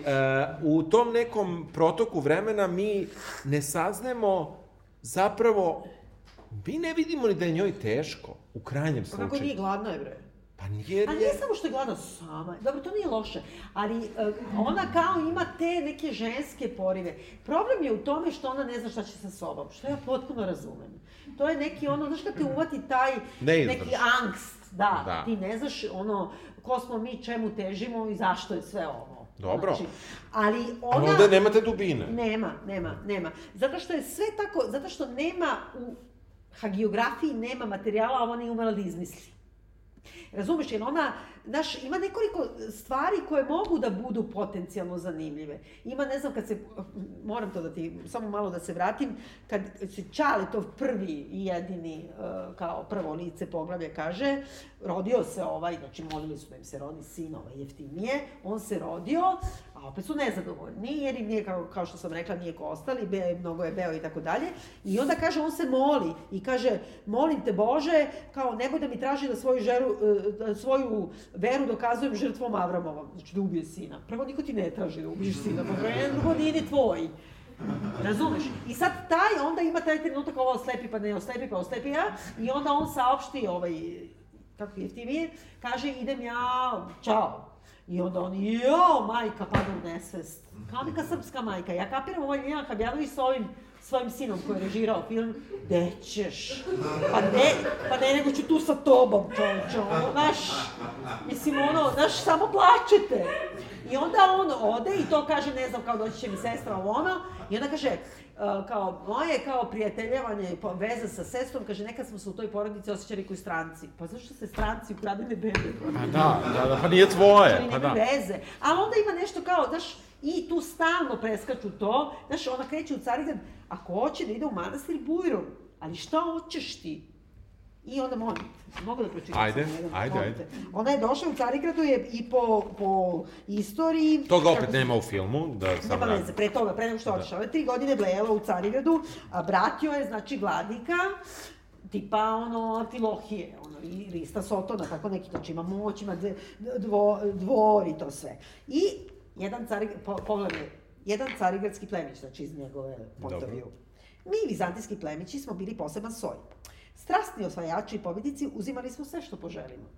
uh, u tom nekom protoku vremena mi ne saznemo zapravo, mi ne vidimo ni da je njoj teško, u krajnjem slučaju. Pa kako nije gladno je, bre? Pa nije... A nije samo što je gladna sama. Dobro, to nije loše. Ali uh, ona kao ima te neke ženske porive. Problem je u tome što ona ne zna šta će sa sobom. Što ja potpuno razumem. To je neki ono, znaš kad te uvati taj ne neki angst. Da, da, ti ne znaš ono, ko smo mi, čemu težimo i zašto je sve ovo. Dobro. Znači, ali ona... A onda nemate dubine. Nema, nema, nema. Zato što je sve tako, zato što nema u hagiografiji nema materijala, a ona je umela da izmisli. Razumeš, jer ona, znaš, ima nekoliko stvari koje mogu da budu potencijalno zanimljive. Ima, ne znam, kad se, moram to da ti, samo malo da se vratim, kad se to prvi i jedini, e, kao prvo lice poglavlje kaže, rodio se ovaj, znači molili su da im se rodi sin ovaj jeftinije, on se rodio, a opet su nezadovoljni, jer im nije, kao, kao što sam rekla, nije ko ostali, be, mnogo je beo i tako dalje. I onda kaže, on se moli i kaže, molim te Bože, kao nemoj da mi traži da svoju, žeru, e, da svoju veru dokazujem žrtvom Avramovom, znači da ubije sina. Prvo, niko ti ne traži da ubiješ sina, pa drugo, nije tvoj. Razumeš? I sad taj, onda ima taj trenutak ovo oslepi pa ne oslepi pa oslepi ja, i onda on saopšti ovaj, kako je ti kaže idem ja, čao. I onda on, jo, majka pada u nesvest. Kao neka srpska majka. Ja kapiram ovaj Milan Habjanović s ovim svojim sinom koji je režirao film, gde ćeš? Pa ne, pa ne, nego ću tu sa tobom, čovječe, ono, znaš, mislim, ono, znaš, samo plačete. I onda on ode i to kaže, ne znam, kao doći će mi sestra, ovo ono, i onda kaže, kao moje kao prijateljevanje i veza sa sestrom, kaže nekad smo se u toj porodici osjećali kao stranci. Pa zašto se stranci ukradene bebe? Pa da, da, da, pa nije tvoje. Pa da. veze. A onda ima nešto kao, znaš, i tu stalno preskaču to, znaš, ona kreće u Carigrad, ako hoće da ide u manastir Bujrom, ali šta hoćeš ti? I onda molim, mogu da pročitam ajde, sam jedan, ajde, ajde. Ona je došla u Carigradu je i po, po istoriji... Toga opet kako, nema u filmu, da sam... Nema veze, pre toga, pre nego što da. otišla. Ove tri godine blejela u Carigradu, a bratio je, znači, vladika, tipa, ono, Amfilohije, ono, i lista Sotona, tako neki, znači ima moć, ima dvo, dvor i to sve. I jedan carig, po, pogledaj, jedan carigradski plemić, znači iz njegove pontoviju. Mi, vizantijski plemići, smo bili poseban soj. Strastni osvajači i pobednici uzimali smo sve što poželimo.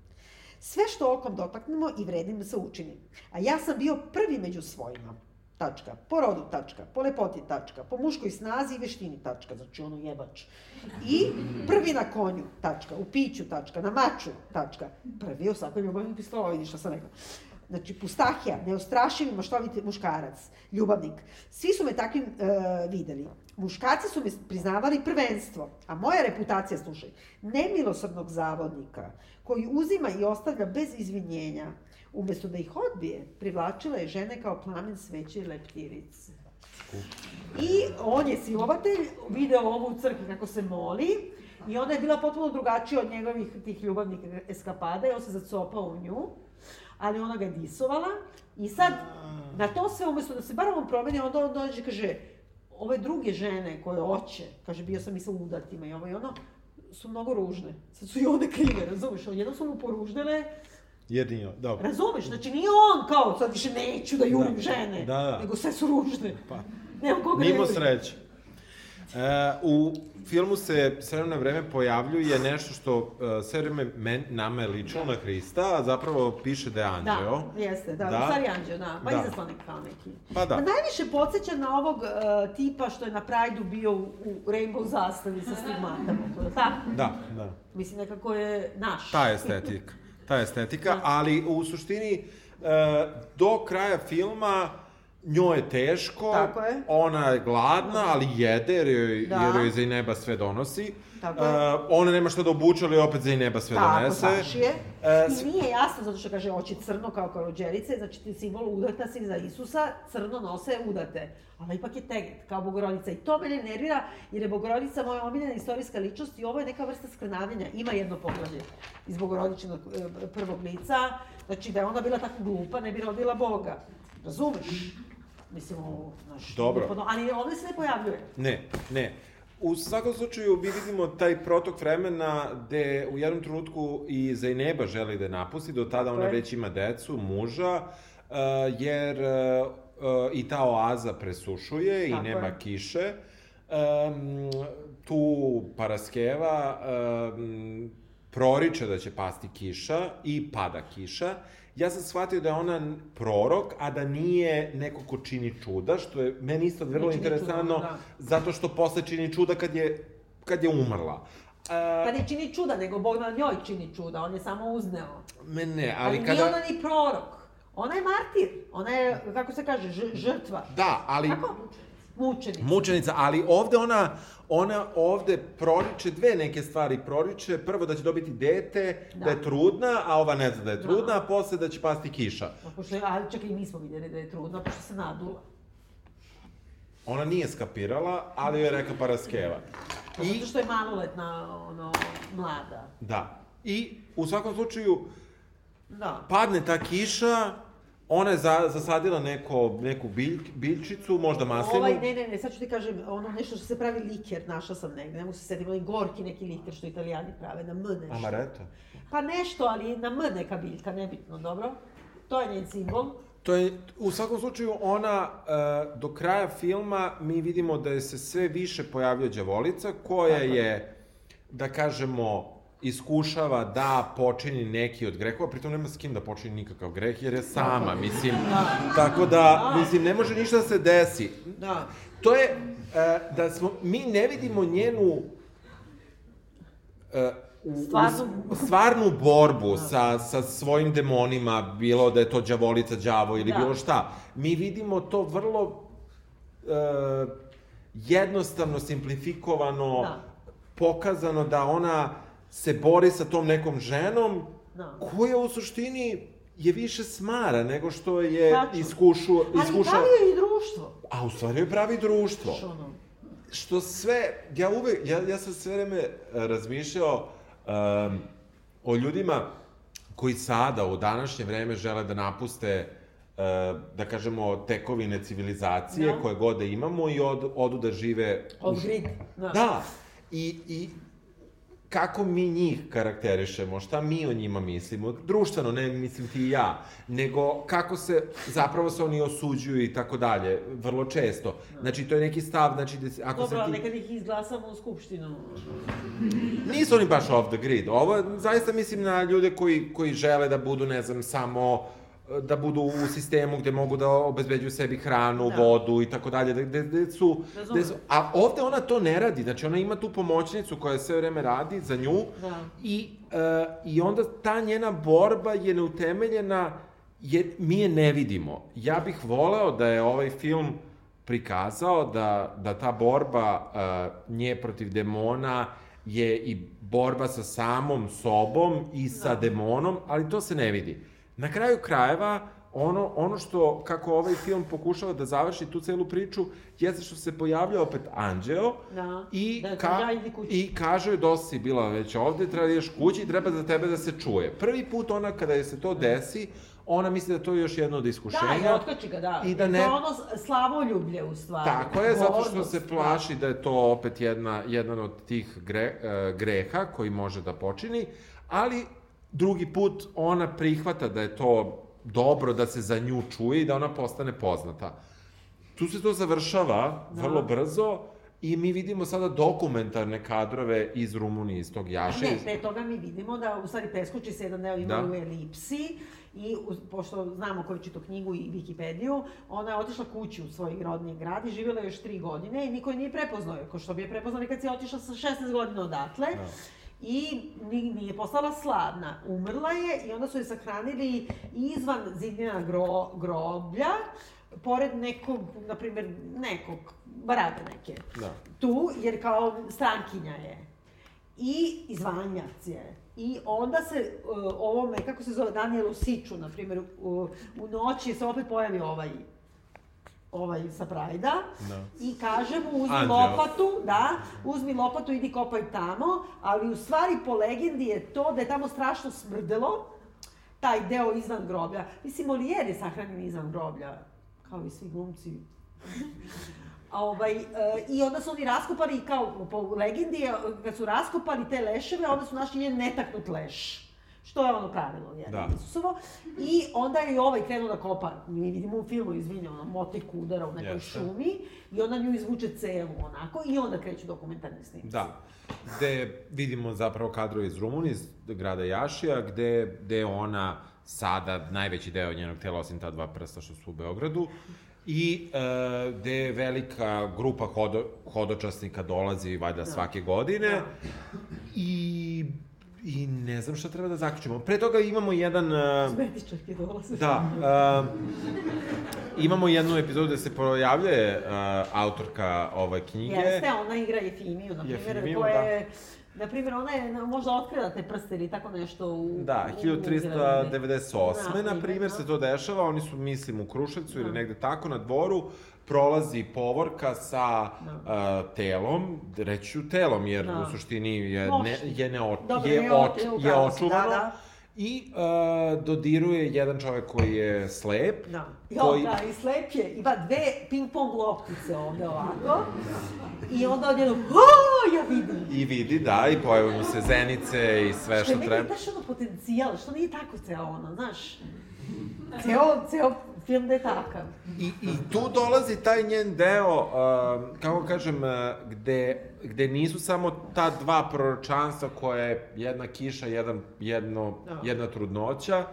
Sve što okom dotaknemo i vrednim se učini. A ja sam bio prvi među svojima. Tačka. Po rodu, tačka. Po lepoti, tačka. Po muškoj snazi i veštini, tačka. Znači ono jebač. I prvi na konju, tačka. U piću, tačka. Na maču, tačka. Prvi u svakoj ljubavnim pistolu, vidiš što sam rekla. Znači, pustahija, neustrašivi, maštoviti muškarac, ljubavnik. Svi su me takvim e, videli. Muškarci su mi priznavali prvenstvo, a moja reputacija, slušaj, nemilosrdnog zavodnika, koji uzima i ostavlja bez izvinjenja, umesto da ih odbije, privlačila je žene kao plamen sveće i leptirice. I on je silovatelj, video ovo u crkvi kako se moli, i ona je bila potpuno drugačija od njegovih tih ljubavnih eskapada i on se zacopao u nju ali ona ga je disovala i sad na to sve umesto da se bar on promeni, onda on dođe i kaže, ove druge žene koje hoće, kaže, bio sam i sa udatima i ovo i ono, su mnogo ružne. Sad su i one krive, razumiješ? Jedno su mu poružnele, Jedinio, dobro. Razumeš? Znači nije on kao, sad više neću da jurim Da. žene, Da, da. nego sve su ružne. Pa. Nemam koga Nimo sreće. E, u filmu se sve vreme pojavljuje nešto što uh, sve vreme men, nama je ličilo na Hrista, a zapravo piše da je anđeo. Da, jeste, da, Da. da. stari anđeo, da, pa Da. da. izaslanik kao neki. Pa da. Ma najviše podsjeća na ovog uh, tipa što je na Prajdu bio u, u Rainbow zastavi sa stigmatama, tako? Da, da. Mislim, nekako je naš. Ta estetika. Ta estetika, ali u suštini e, do kraja filma njoj je teško, Tako je. ona je gladna, ali jede jer joj, Da. jer joj za i neba sve donosi. Tako je. E, ona nema šta da obuče, ali opet za i neba sve Tako, donese. baš je. E, I nije jasno, zato što kaže oči crno kao karođerice, znači ti simbol udata si za Isusa, crno nose udate. Ali ipak je teget, kao bogorodica. I to mene nervira, jer je bogorodica moja omiljena istorijska ličnost i ovo je neka vrsta skrnavljenja. Ima jedno poglavlje iz bogorodičinog e, prvog lica, znači da je ona bila tako glupa, ne bi rodila Boga. Razumeš? Mislim, ovo, znaš, Dobro. glupo, ali ovde se ne pojavljuje. Ne, ne. U svakom slučaju mi vidimo taj protok vremena gde u jednom trenutku i Zaineba želi da je napusti, do tada ona već ima decu, muža, uh, jer uh, i ta oaza presušuje i Tako nema je. kiše. Um, tu Paraskeva um, proriče da će pasti kiša i pada kiša. Ja sam shvatio da je ona prorok, a da nije neko ko čini čuda, što je meni isto vrlo interesantno, čuda, da. zato što posle čini čuda kad je, kad je umrla. Pa Uh, ne čini čuda, nego Bog na njoj čini čuda, on je samo uzneo. me ne, Ali, ali nije kada... ona ni prorok. Ona je martir. Ona je, kako se kaže, žrtva. Da, ali... Kako? Mučenica. Mučenica, ali ovde ona, ona ovde proriče dve neke stvari. Proriče prvo da će dobiti dete, da, Da. je trudna, a ova ne zna da je trudna, Da. a posle da će pasti kiša. A Pošto, je- ali čekaj, i mi smo vidjeli da je trudna, pošto se nadula. Ona nije skapirala, ali joj je rekla Paraskeva. I... I, Zato što je maloletna, ono, mlada. da. I u svakom slučaju, Da. padne ta kiša, ona je za, zasadila neko, neku bilj, biljčicu, možda maslinu. Ovaj, ne, ne, ne, sad ću ti kažem, ono nešto što se pravi liker, našla sam negde, ne mogu se setiti, onaj gorki neki liker što italijani prave, na M nešto. Amaretto. Pa nešto, ali na M neka biljka, nebitno, dobro? To je njen simbol. To je, u svakom slučaju, ona, e, do kraja filma mi vidimo da je se sve više pojavlja đavolica, koja Tako. je, da kažemo, iskušava da počini neki od grehova, pritom nema s kim da počini nikakav greh, jer je sama, mislim. Tako da, mislim, ne može ništa da se desi. Da. To je, e, da smo, mi ne vidimo njenu e, u, u, Stvarnu- stvarnu borbu sa, sa svojim demonima, bilo da je to đavolica, đavo ili Da. bilo šta. Mi vidimo to vrlo e, jednostavno, simplifikovano, Da. pokazano da ona se bori sa tom nekom ženom Da. koja u suštini je više smara nego što je Tačno. iskušu, Ali iskuša... pravi je i društvo. A u stvari joj pravi društvo. Ono, Što sve, ja uvek, ja, ja sam sve vreme e, razmišljao um, o ljudima koji sada, u današnje vreme, žele da napuste e, da kažemo, tekovine civilizacije, Da. koje god da imamo i od, odu da žive... od grid. Da. Da, i, i kako mi njih karakterišemo, šta mi o njima mislimo, društveno, ne mislim ti i ja, nego kako se, zapravo se oni osuđuju i tako dalje, vrlo često. Znači, to je neki stav, znači, da ako Dobro, se ti... nekad ih izglasamo u skupštinu. Nisu oni baš off the grid. Ovo zaista mislim na ljude koji, koji žele da budu, ne znam, samo da budu u sistemu gde mogu da obezbeđuju sebi hranu, Da. vodu i tako dalje, gde, gde su, gde su... A ovde ona to ne radi, znači ona ima tu pomoćnicu koja sve vreme radi za nju Da. i, e, i onda ta njena borba je neutemeljena, jer mi je ne vidimo. Ja bih voleo da je ovaj film prikazao da, da ta borba uh, nje protiv demona je i borba sa samom sobom i sa Da. demonom, ali to se ne vidi. Na kraju krajeva, ono, ono što, kako ovaj film pokušava da završi tu celu priču, jeste što se pojavlja opet anđeo Da. i, Da, ka, kaže, "Ajde kući." i kaže joj dosta si bila već ovde, treba da ideš kući i treba za tebe da se čuje. Prvi put ona kada je se to desi, ona misli da to je još jedno od iskušenja. Da, i otkači ga, da. I da To ne- je ono slavoljublje, u stvari. Tako je, zato što se plaši da je to opet jedna, jedan od tih gre, e, greha koji može da počini, ali drugi put ona prihvata da je to dobro da se za nju čuje i da ona postane poznata. Tu se to završava da. vrlo brzo i mi vidimo sada dokumentarne kadrove iz Rumunije, iz tog Jaše. Ne, pre toga mi vidimo da u stvari preskoči se jedan deo ima da. elipsi i pošto znamo koju čito knjigu i Wikipediju, ona je otišla kući u svoj rodni grad i živjela još tri godine i niko je nije prepoznao, ko što bi je prepoznali kad si otišla sa 16 godina odatle. Da i nije postala slavna. Umrla je i onda su je sahranili izvan zidnjena gro, groblja, pored nekog, na primjer, nekog, barake neke. Da. Tu, jer kao strankinja je. I izvanjac je. I onda se uh, ovome, kako se zove, Danielu Siču, na primjer, u, u noći se opet pojavi ovaj ovaj sa Prajda da. i kaže mu uzmi Anđeo. lopatu, da, uzmi lopatu, idi kopaj tamo, ali u stvari po legendi je to da je tamo strašno smrdelo, taj deo izvan groblja. Mislim, Molijer je sahranjen izvan groblja, kao i svi glumci. A ovaj, e, I onda su oni raskopali, kao po legendi, kad su raskopali te leševe, onda su našli njen netaknut leš što je ono pravilo, je, da. Isusovo. I onda je i ovaj krenuo da kopa, mi vidimo u filmu, izvinja, ono, motiku udara u nekoj Jeste. šumi i onda nju izvuče celu onako i onda kreću dokumentarni snimci. Da, gde vidimo zapravo kadro iz Rumunije, iz grada Jašija, gde, gde ona sada, najveći deo njenog tela, osim ta dva prsta što su u Beogradu, i e, gde je velika grupa hodo, hodočasnika dolazi valjda da. svake godine da. i I ne znam šta treba da zaključimo. Pre toga imamo jedan... Uh, Smetičarke dolaze. Da. Uh, imamo jednu epizodu gde se pojavljuje uh, autorka ove knjige. Jeste, ona igra Jefimiju, na primjer, koja je... Da Na primjer, ona je možda otkrila te prste ili tako nešto u... Da, 1398. Da, na primjer, se to dešava, oni su, mislim, u Kruševcu da. ili negde tako, na dvoru, prolazi povorka sa uh, telom, reću telom, jer da. u suštini je, ne, je, ne, o, Dobre, je, oč, je, je očuvano. Da, da. I uh, dodiruje jedan čovek koji je slep. Da. Jo, koji... da, i slep je. Ima dve ping-pong loptice ovde ovako. I onda odjedno, ja vidim. I vidi, da, i pojavaju se zenice i sve što, što treba. Što je meni baš ono potencijal, što nije tako ceo ono, znaš. Ceo, ceo film da je takav. I, I tu dolazi taj njen deo, uh, kako kažem, uh, gde, gde nisu samo ta dva proročanstva koje je jedna kiša, jedan, jedno, da. jedna trudnoća,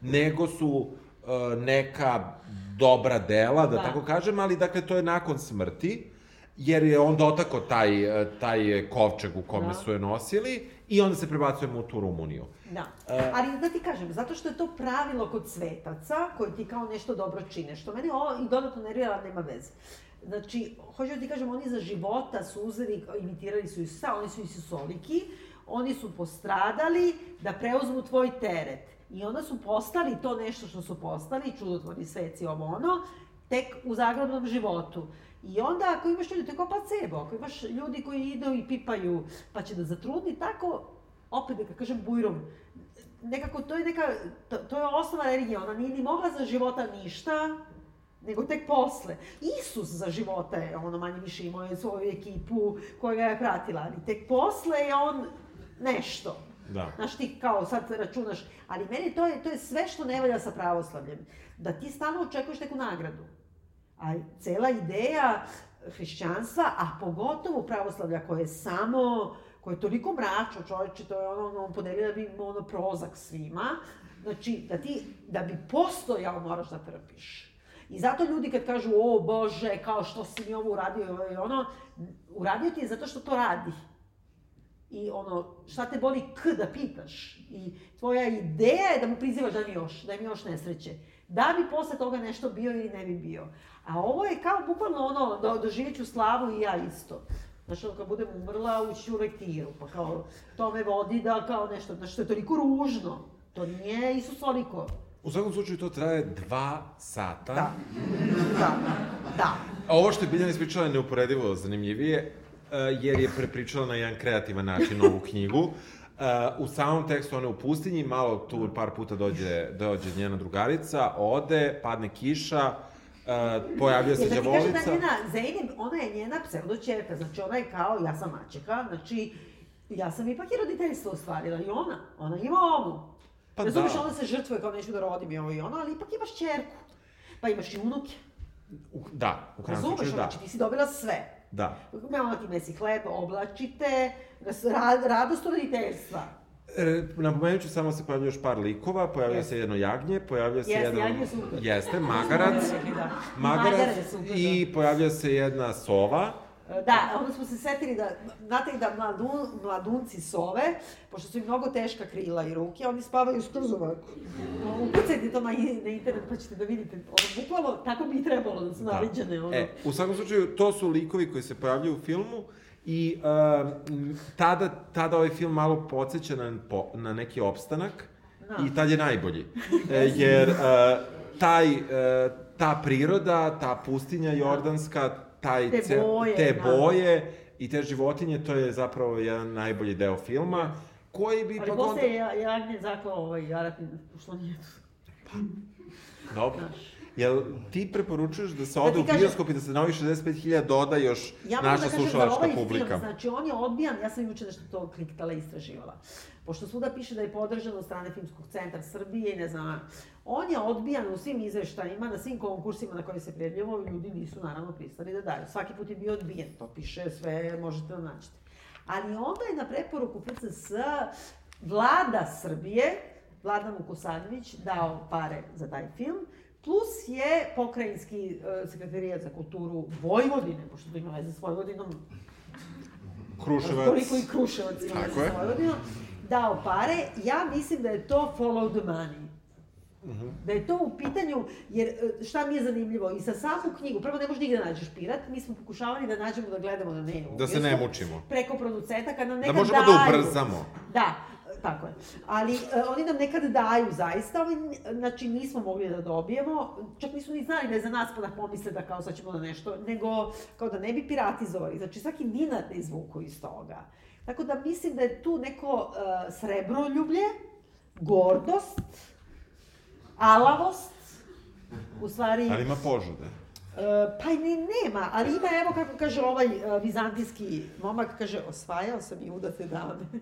nego su uh, neka dobra dela, da, da tako kažem, ali dakle to je nakon smrti jer je on dotako taj, uh, taj kovčeg u kome da. su je nosili i onda se prebacujemo u tu Rumuniju. Da. Uh, Ali da ti kažem, zato što je to pravilo kod svetaca, koji ti kao nešto dobro čine, što meni ovo i dodatno nervira, nema veze. Znači, hoću da ti kažem, oni za života su uzeli, imitirali su Isusa, oni su Isusoliki, oni su postradali da preuzmu tvoj teret. I onda su postali to nešto što su postali, čudotvorni sveci, ovo ono, tek u zagrobnom životu. I onda ako imaš ljudi, to je kao placebo, ako imaš ljudi koji idu i pipaju, pa će da zatrudni, tako, opet da kažem bujrom, nekako to je neka, to, to je osnova religije, ona nije ni mogla za života ništa, nego tek posle. Isus za života je, ono manje više imao je svoju ekipu koja ga je pratila, ali tek posle je on nešto. Da. Znaš, ti kao sad računaš, ali meni to je, to je sve što ne valja sa pravoslavljem. Da ti stalno očekuješ neku nagradu. A cela ideja hrišćanstva, a pogotovo pravoslavlja koje je samo, koje je toliko mračno, čoveče, to je ono, ono podelio da bi ono prozak svima, znači, da ti, da bi postojao, moraš da trpiš. I zato ljudi kad kažu, o Bože, kao što si mi ovo uradio, i ono, uradio ti je zato što to radi. I ono, šta te boli k da pitaš. I tvoja ideja je da mu prizivaš da mi još, da mi još nesreće. Da bi posle toga nešto bio ili ne bi bio. A ovo je kao bukvalno ono, do, doživjet ću slavu i ja isto. Znaš, ono, kad budem umrla, ući u lektiru, pa kao, to me vodi da kao nešto, znaš, to je toliko ružno. To nije Isus oliko. U svakom slučaju to traje dva sata. Da. Da. Da. A ovo što je Biljana ispričala je neuporedivo zanimljivije, uh, jer je prepričala na jedan kreativan način ovu knjigu. Uh, u samom tekstu ona je u pustinji, malo tu par puta dođe, dođe njena drugarica, ode, padne kiša, Uh, pojavlja se djavolica. Da ti kažem da njena, Zeynep, ona je njena pseudoćerka, znači ona je kao, ja sam mačeka, znači, ja sam ipak i roditeljstvo ostvarila i ona, ona ima ovu. Pa Razumeš, da. onda se žrtvuje kao neću da rodim i ovo i ono, ali ipak imaš čerku. Pa imaš i unuke. U, da, u krajnjem slučaju da. Znači, ti si dobila sve. Da. Mama ti mesi hleb, oblačite, rad, radost roditeljstva. E, napomenut ću, samo se pojavlja još par likova, pojavlja yes. se jedno jagnje, pojavlja se yes, jedno... Jagnje super. Jeste, magarac. da. Magarac i da. pojavlja se jedna sova. Da, onda smo se setili da, znate da mladun, mladunci sove, pošto su im mnogo teška krila i ruke, oni spavaju skroz ovako. Ukucajte to na, na internet pa ćete da vidite, ono, bukvalno, tako bi i trebalo da su da. naviđene. Ono. E, u svakom slučaju, to su likovi koji se pojavljaju u filmu i uh, tada, tada ovaj film malo podsjeća na, na neki opstanak da. i tad je najbolji. e, jer uh, taj, uh, ta priroda, ta pustinja jordanska, taj te boje, te da. boje i te životinje, to je zapravo jedan najbolji deo filma, koji bi... Ali pa posle onda... je Jagnje zaklao ovaj Aratin, što nije... Pa, dobro. Jel ti preporučuješ da se ode da u bioskop i da se na ovih 65.000 doda još ja naša da slušalačka ovaj publika? Film, znači, on je odbijan, ja sam juče nešto to kliktala i istraživala. Pošto svuda piše da je podržan od strane Filmskog centra Srbije i ne znam, on je odbijan u svim izveštajima, na svim konkursima na koje se prijavljivo, ljudi nisu naravno pristali da daju. Svaki put je bio odbijen, to piše sve, možete da naćete. Ali onda je na preporuku FCS vlada Srbije, Vladan Vukosadović, dao pare za taj film, plus je pokrajinski uh, sekretarijat za kulturu Vojvodine, pošto to ima veze s Vojvodinom, Kruševac. Toliko i Kruševac ima veze s Vojvodinom, dao pare. Ja mislim da je to follow the money. Uh mhm. -huh. Da je to u pitanju, jer e, šta mi je zanimljivo, i sa samu knjigu, prvo ne možeš nigde da nađeš pirat, mi smo pokušavali da nađemo da gledamo na nenu. Da se ne mučimo. Preko producenta, kad nam nekad daju. Da možemo daju, da ubrzamo. Da, tako je. Ali uh, oni nam nekad daju zaista, ali, znači nismo mogli da dobijemo, čak nisu ni znali da je za nas pa da pomisle da kao sad ćemo da nešto, nego kao da ne bi piratizovali, znači svaki dinar da izvuku iz toga. Tako da mislim da je tu neko uh, srebroljublje, gordost, alavost, u stvari... Ali ima požude. Uh, pa ni nema, ali ima, evo kako kaže ovaj uh, vizantijski momak, kaže, osvajao sam i udate dame.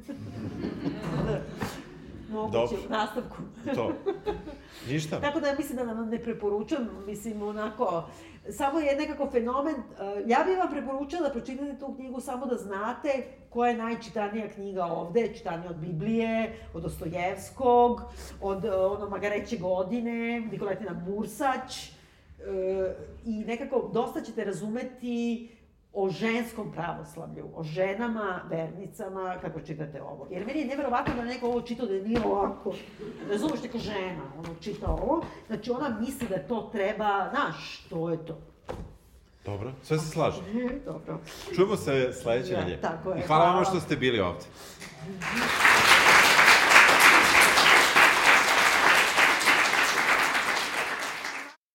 Moguće, Dobro. u nastavku. to. Ništa. Tako da mislim da nam ne preporučam, mislim, onako, samo je nekako fenomen. Uh, ja bih vam preporučala da pročitate tu knjigu samo da znate koja je najčitanija knjiga ovde, čitanija od Biblije, od Dostojevskog, od uh, ono Magareće godine, Nikoletina Bursać, i nekako dosta ćete razumeti o ženskom pravoslavlju, o ženama, vernicama, kako čitate ovo. Jer meni je neverovatno da neko ovo čitao da je nije ovako. Razumeš, neka žena, ono, čita ovo. Znači, ona misli da to treba, znaš, to je to. Dobro, sve se slaže. Dobro. Čujemo se sledeće ja, Tako je. I hvala, hvala vam što ste bili ovde.